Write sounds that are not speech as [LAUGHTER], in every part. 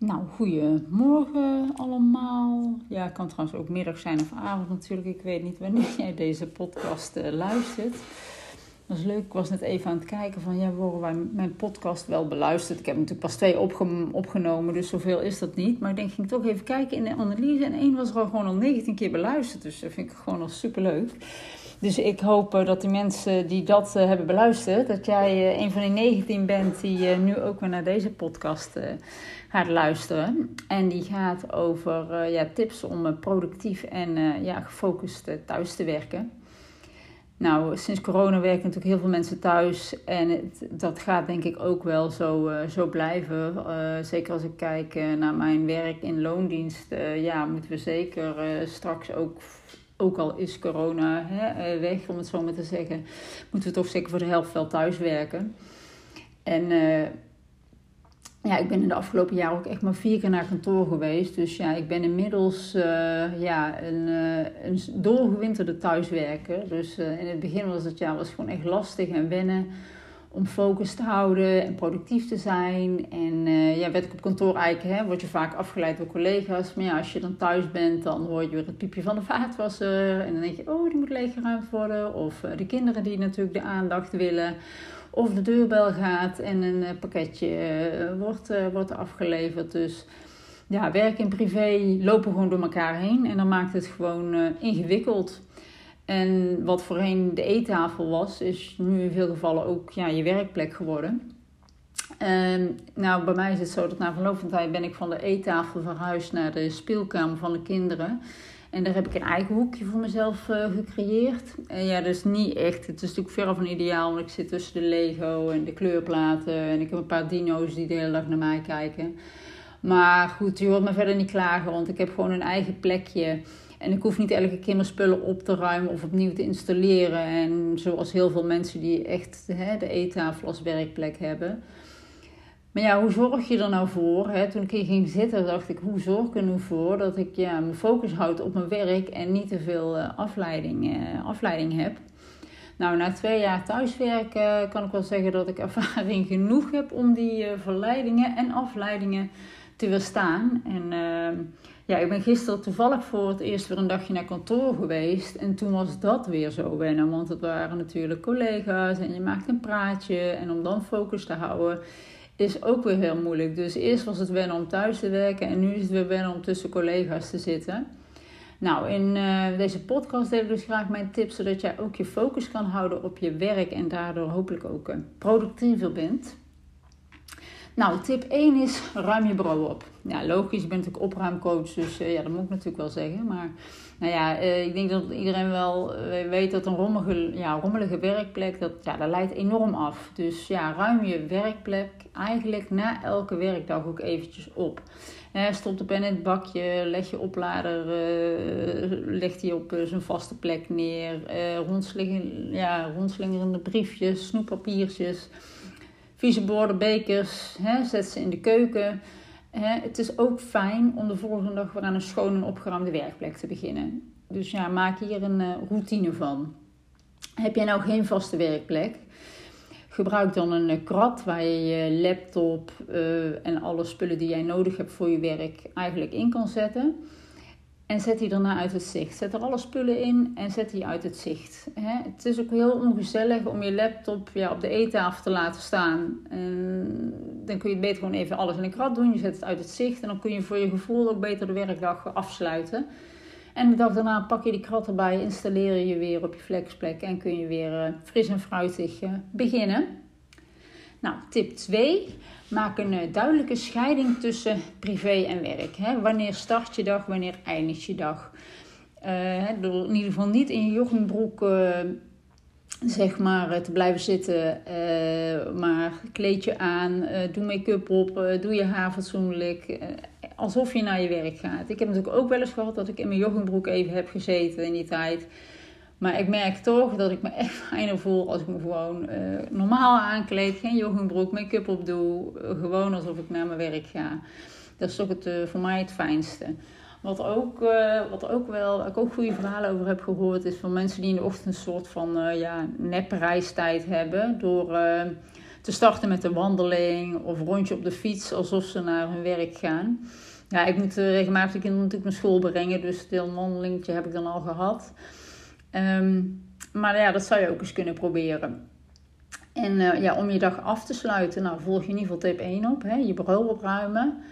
Nou, goedemorgen allemaal. Ja, het kan trouwens ook middag zijn of avond natuurlijk. Ik weet niet wanneer jij deze podcast uh, luistert. Dat is leuk. Ik was net even aan het kijken van, ja, worden wij mijn podcast wel beluisterd? Ik heb natuurlijk pas twee opgenomen, dus zoveel is dat niet. Maar ik denk, ging toch even kijken in de analyse. En één was er al gewoon al 19 keer beluisterd. Dus dat vind ik gewoon al superleuk. Dus ik hoop eh, dat de mensen die dat eh, hebben beluisterd, dat jij eh, een van die 19 bent die nu ook weer naar deze podcast gaat luisteren. En die gaat over ja, tips om productief en ja, gefocust thuis te werken. Nou, sinds corona werken natuurlijk heel veel mensen thuis. En dat gaat denk ik ook wel zo, zo blijven. zeker als ik kijk naar mijn werk in loondienst. ja, moeten we zeker straks ook ook al is corona hè, eh, weg, om het zo maar te zeggen, moeten we toch zeker voor de helft wel thuis werken. En uh, ja, ik ben in de afgelopen jaren ook echt maar vier keer naar kantoor geweest. Dus ja, ik ben inmiddels uh, ja, een, een doorgewinterde thuiswerker. Dus in het begin was het ja, was gewoon echt lastig en wennen om focus te houden en productief te zijn. En uh, ja, werd ik op kantoor eigenlijk, hè, word je vaak afgeleid door collega's. Maar ja, als je dan thuis bent, dan hoor je weer het piepje van de vaatwasser. En dan denk je, oh, die moet leeggeruimd worden. Of uh, de kinderen die natuurlijk de aandacht willen. Of de deurbel gaat en een uh, pakketje wordt, wordt afgeleverd. Dus ja, werk en privé lopen gewoon door elkaar heen. En dan maakt het gewoon ingewikkeld. En wat voorheen de eettafel was, is nu in veel gevallen ook ja, je werkplek geworden. En nou, bij mij is het zo dat na verloop van tijd ben ik van de eettafel verhuisd naar de speelkamer van de kinderen. En daar heb ik een eigen hoekje voor mezelf uh, gecreëerd. En ja, dat is niet echt. Het is natuurlijk ver van ideaal, want ik zit tussen de Lego en de kleurplaten. En ik heb een paar dino's die de hele dag naar mij kijken. Maar goed, je hoort me verder niet klagen, want ik heb gewoon een eigen plekje en ik hoef niet elke keer mijn spullen op te ruimen of opnieuw te installeren. En zoals heel veel mensen die echt hè, de eettafel als werkplek hebben. Maar ja, hoe zorg je er nou voor? Hè? Toen ik hier ging zitten, dacht ik, hoe zorg ik er nu voor dat ik ja, mijn focus houd op mijn werk en niet te veel uh, afleiding, uh, afleiding heb? Nou, na twee jaar thuiswerken kan ik wel zeggen dat ik [LAUGHS] ervaring genoeg heb om die uh, verleidingen en afleidingen te weerstaan. En ehm, ja, ik ben gisteren toevallig voor het eerst weer een dagje naar kantoor geweest. En toen was dat weer zo wennen. Want het waren natuurlijk collega's en je maakt een praatje. En om dan focus te houden is ook weer heel moeilijk. Dus eerst was het wennen om thuis te werken. En nu is het weer wennen om tussen collega's te zitten. Nou, in uh, deze podcast deel ik dus graag mijn tips. Zodat jij ook je focus kan houden op je werk. En daardoor hopelijk ook uh, productiever bent. Nou, tip 1 is ruim je bureau op. Ja, logisch, ik ben natuurlijk opruimcoach, dus uh, ja, dat moet ik natuurlijk wel zeggen. Maar nou ja, uh, ik denk dat iedereen wel uh, weet dat een rommelige, ja, rommelige werkplek, dat, ja, dat leidt enorm af. Dus ja, ruim je werkplek eigenlijk na elke werkdag ook eventjes op. stop de pen in het bakje, leg je oplader, leg die op zijn vaste plek neer. rondslinger, ja, rondslingerende briefjes, snoeppapiertjes vieze borden, bekers, hè, zet ze in de keuken. Hè. Het is ook fijn om de volgende dag weer aan een schoon en opgeruimde werkplek te beginnen. Dus ja, maak hier een uh, routine van. Heb jij nou geen vaste werkplek? Gebruik dan een uh, krat waar je je laptop uh, en alle spullen die jij nodig hebt voor je werk eigenlijk in kan zetten. En zet die daarna uit het zicht. Zet er alle spullen in en zet die uit het zicht. Het is ook heel ongezellig om je laptop ja, op de eettafel te laten staan. En dan kun je beter gewoon even alles in een krat doen. Je zet het uit het zicht en dan kun je voor je gevoel ook beter de werkdag afsluiten. En de dag daarna pak je die krat erbij, installeer je weer op je flexplek en kun je weer uh, fris en fruitig uh, beginnen. Nou, tip 2. Maak een eh, duidelijke scheiding tussen privé en werk. Hè? Wanneer start je dag, wanneer eindigt je dag. Uh, in ieder geval niet in je joggingbroek uh, zeg maar, te blijven zitten. maar kleed je aan, doe make-up op, doe je haar fatsoenlijk. alsof je naar je werk gaat. Ik heb natuurlijk ook wel eens gehad dat ik in mijn joggingbroek even heb gezeten in die tijd. Maar ik merk toch dat ik me echt [LAUGHS] fijner voel als ik me gewoon uh, normaal aankleed. Geen joggingbroek, make-up op doe. Uh, gewoon alsof ik naar mijn werk ga. Dat is toch het, uh, voor mij het fijnste. Wat ook, wat ook wel, ik ook goede verhalen over heb gehoord, is van mensen die in de ochtend een soort van ja, nepreistijd hebben. Door te starten met een wandeling of rondje op de fiets alsof ze naar hun werk gaan. Ja, ik moet regelmatig de kinderen natuurlijk naar school brengen, dus een wandelingetje heb ik dan al gehad. Ehm, maar ja, dat zou je ook eens kunnen proberen. En uh, ja, om je dag af te sluiten, nou, volg je in ieder geval tip 1 op. Hè, je bureau opruimen.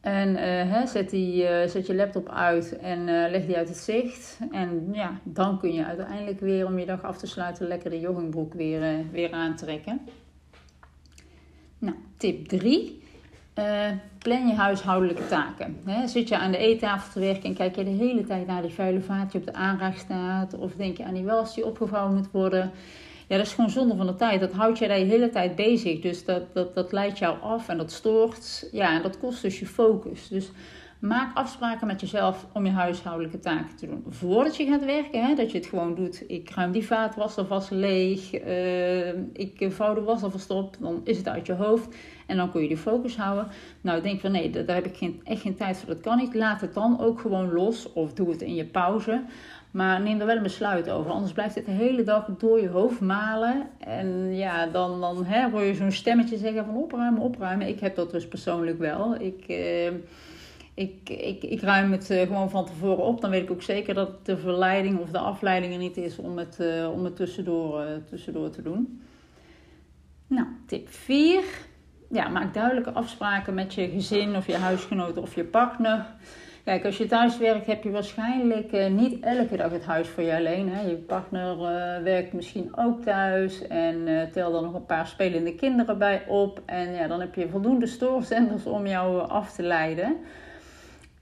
En uh, hè, zet, die, uh, zet je laptop uit en leg die uit het zicht. En ja, dan kun je uiteindelijk weer om je dag af te sluiten lekker de joggingbroek weer, weer aantrekken. Nou, tip 3. Plan je huishoudelijke taken. Zit je aan de eettafel te werken en kijk je de hele tijd naar die vuile vaat die op de aanrecht staat. Of denk je aan die was die opgevouwen moet worden ja, dat is gewoon zonde van de tijd. Dat houdt je de hele tijd bezig. Dus dat, dat, dat leidt jou af en dat stoort. Ja, en dat kost dus je focus. Dus maak afspraken met jezelf om je huishoudelijke taken te doen. Voordat je gaat werken, hè, dat je het gewoon doet. Ik ruim die vaatwas alvast leeg. Uh, ik vouw de was alvast op. Dan is het uit je hoofd. En dan kun je de focus houden. Nou, denk van nee, daar heb ik geen, echt geen tijd voor. Dat kan niet. Laat het dan ook gewoon los. Of doe het in je pauze. Maar neem er wel een besluit over. Anders blijft het de hele dag door je hoofd malen. En ja, dan, dan hè, je zo'n stemmetje zeggen van opruimen, opruimen. Ik heb dat dus persoonlijk wel. Ik, eh, ik, ik, ik ruim het eh, gewoon van tevoren op. Dan weet ik ook zeker dat de verleiding of de afleiding er niet is om het, uh, om het tussendoor, uh, tussendoor te doen. Nou, tip 4. Ja, maak duidelijke afspraken met je gezin of je huisgenoten of je partner. Kijk, als je thuis werkt, heb je waarschijnlijk niet elke dag het huis voor je alleen. Hè? Je partner werkt misschien ook thuis en tel dan nog een paar spelende kinderen bij op. En ja, dan heb je voldoende stoorzenders om jou af te leiden.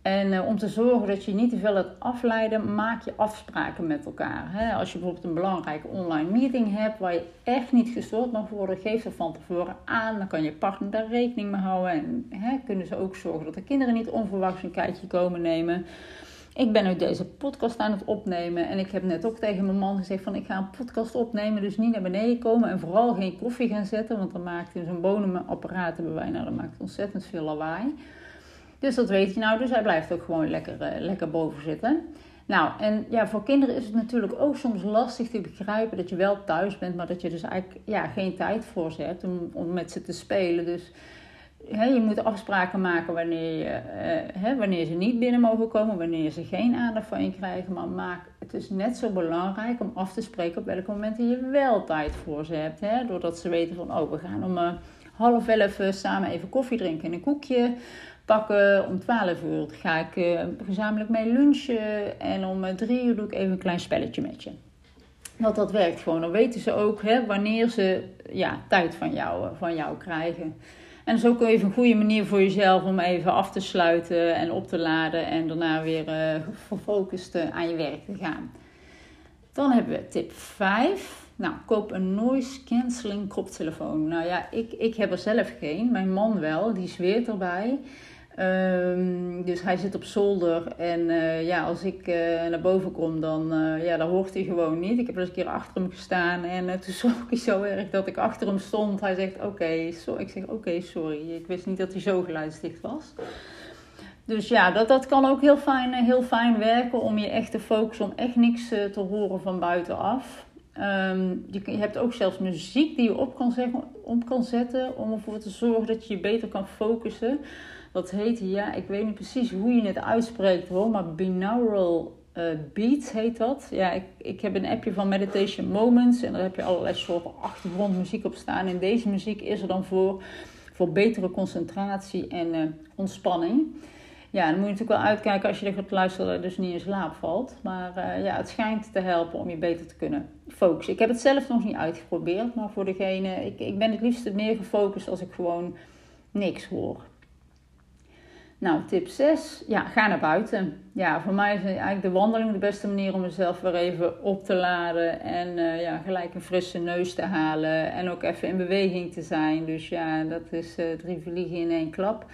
En uh, om te zorgen dat je niet te veel het afleiden, maak je afspraken met elkaar. Als je bijvoorbeeld een belangrijke online meeting hebt waar je echt niet gestoord mag worden, geef ze van tevoren aan. Dan kan je partner daar rekening mee houden. En kunnen ze ook zorgen dat de kinderen niet onverwachts een kijkje komen nemen. Ik ben nu deze podcast aan het opnemen en ik heb net ook tegen mijn man gezegd van ik ga een podcast opnemen, dus niet naar beneden komen en vooral geen koffie gaan zetten, want dan maakt in zo'n bonenapparaat hebben wij, nou dat maakt ontzettend veel lawaai. Dus dat weet je nou. Dus hij blijft ook gewoon lekker, uh, lekker boven zitten. Nou, en ja, voor kinderen is het natuurlijk ook soms lastig te begrijpen dat je wel thuis bent, maar dat je dus eigenlijk ja, geen tijd voor ze hebt om, met ze te spelen. Dus hè, je moet afspraken maken wanneer, je, uh, hè, wanneer ze niet binnen mogen komen, wanneer ze geen aandacht van je krijgen. Maar maak, het is net zo belangrijk om af te spreken op welke momenten je wel tijd voor ze hebt. Hè? Doordat ze weten van, oh, we gaan om uh, half elf samen even koffie drinken en een koekje pakken. Om 12 uur ga ik uh, gezamenlijk mee lunchen. En om 3 eh, uur doe ik even een klein spelletje met je. Want dat werkt gewoon. Dan weten ze ook hè, wanneer ze ja, tijd van jou, eh, van jou krijgen. En dat is ook even een goede manier voor jezelf om even af te sluiten en op te laden. En daarna weer uh, gefocust aan je werk te gaan. Dan hebben we tip 5. Nou, koop een noise cancelling koptelefoon. Nou ja, ik, ik heb er zelf geen. Mijn man wel, die zweert erbij. Um, dus hij zit op zolder en uh, ja, als ik uh, naar boven kom, dan, uh, ja, dan hoort hij gewoon niet. Ik heb eens een keer achter hem gestaan en toen [LAUGHS] schrok hij zo erg dat ik achter hem stond. Hij zegt oké, okay, so ik zeg oké, sorry. Ik wist niet dat hij zo geluidsdicht was. Dus ja, dat, dat kan ook heel fijn, heel fijn werken om je echt te focussen, om echt niks te horen van buitenaf. Um, je, hebt ook zelfs muziek die je op kan, op kan zetten om ervoor te zorgen dat je je beter kan focussen. Dat heet, ja, ik weet niet precies hoe je het uitspreekt hoor, maar binaural uh, beats heet dat. Ja, ik, ik heb een appje van Meditation Moments en daar heb je allerlei soorten achtergrondmuziek op staan. En deze muziek is er dan voor, voor betere concentratie en uh, ontspanning. Ja, dan moet je natuurlijk wel uitkijken als je er gaat luisteren dat dus niet in slaap valt. Maar uh, ja, het schijnt te helpen om je beter te kunnen focussen. Ik heb het zelf nog niet uitgeprobeerd, maar voor degene... Ik, ik ben het liefst meer gefocust als ik gewoon niks hoor. Nou, tip 6. Ja, ga naar buiten. Ja, voor mij is eigenlijk de wandeling de beste manier om mezelf weer even op te laden. En uh, ja, gelijk een frisse neus te halen. En ook even in beweging te zijn. Dus ja, dat is uh, drie vliegen in één klap.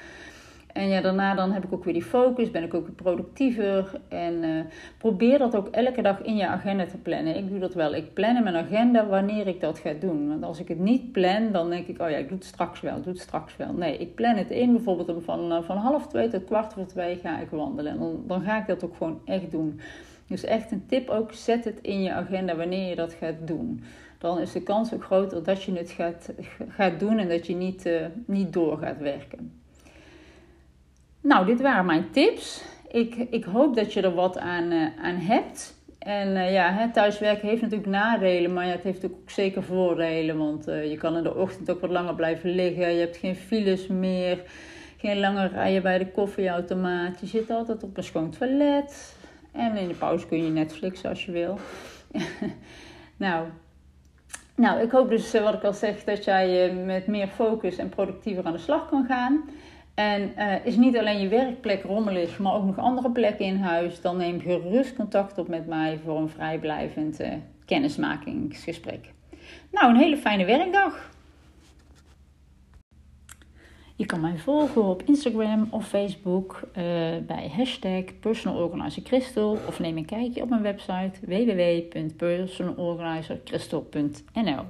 En ja, daarna dan heb ik ook weer die focus, ben ik ook productiever. En uh, probeer dat ook elke dag in je agenda te plannen. Ik doe dat wel. Ik plan mijn agenda wanneer ik dat ga doen. Want als ik het niet plan, dan denk ik, oh ja, ik doe het straks wel, doe het straks wel. Nee, ik plan het in. Bijvoorbeeld van, uh, van half twee tot kwart voor twee ga ik wandelen. En dan, dan ga ik dat ook gewoon echt doen. Dus echt een tip ook, zet het in je agenda wanneer je dat gaat doen. dan is de kans ook groter dat je het gaat, gaat doen en dat je niet, uh, niet door gaat werken. Nou, dit waren mijn tips. Ik, ik hoop dat je er wat aan, uh, aan hebt. En uh, ja, thuiswerken heeft natuurlijk nadelen, maar ja, het heeft ook zeker voordelen. Want je kan in de ochtend ook wat langer blijven liggen. Je hebt geen files meer. Geen lange rijen bij de koffieautomaat. Je zit altijd op een schoon toilet. En in de pauze kun je Netflixen als je wil. [LAUGHS] nou, nou, ik hoop dus, wat ik al zeg, dat jij met meer focus en productiever aan de slag kan gaan. En uh, is niet alleen je werkplek rommelig, maar ook nog andere plekken in huis, dan neem gerust contact op met mij voor een vrijblijvend uh, kennismakingsgesprek. Nou, een hele fijne werkdag. Je kan mij volgen op Instagram of Facebook uh, bij hashtag personalorganizercrystal of neem een kijkje op mijn website www.personalorganizercrystal.nl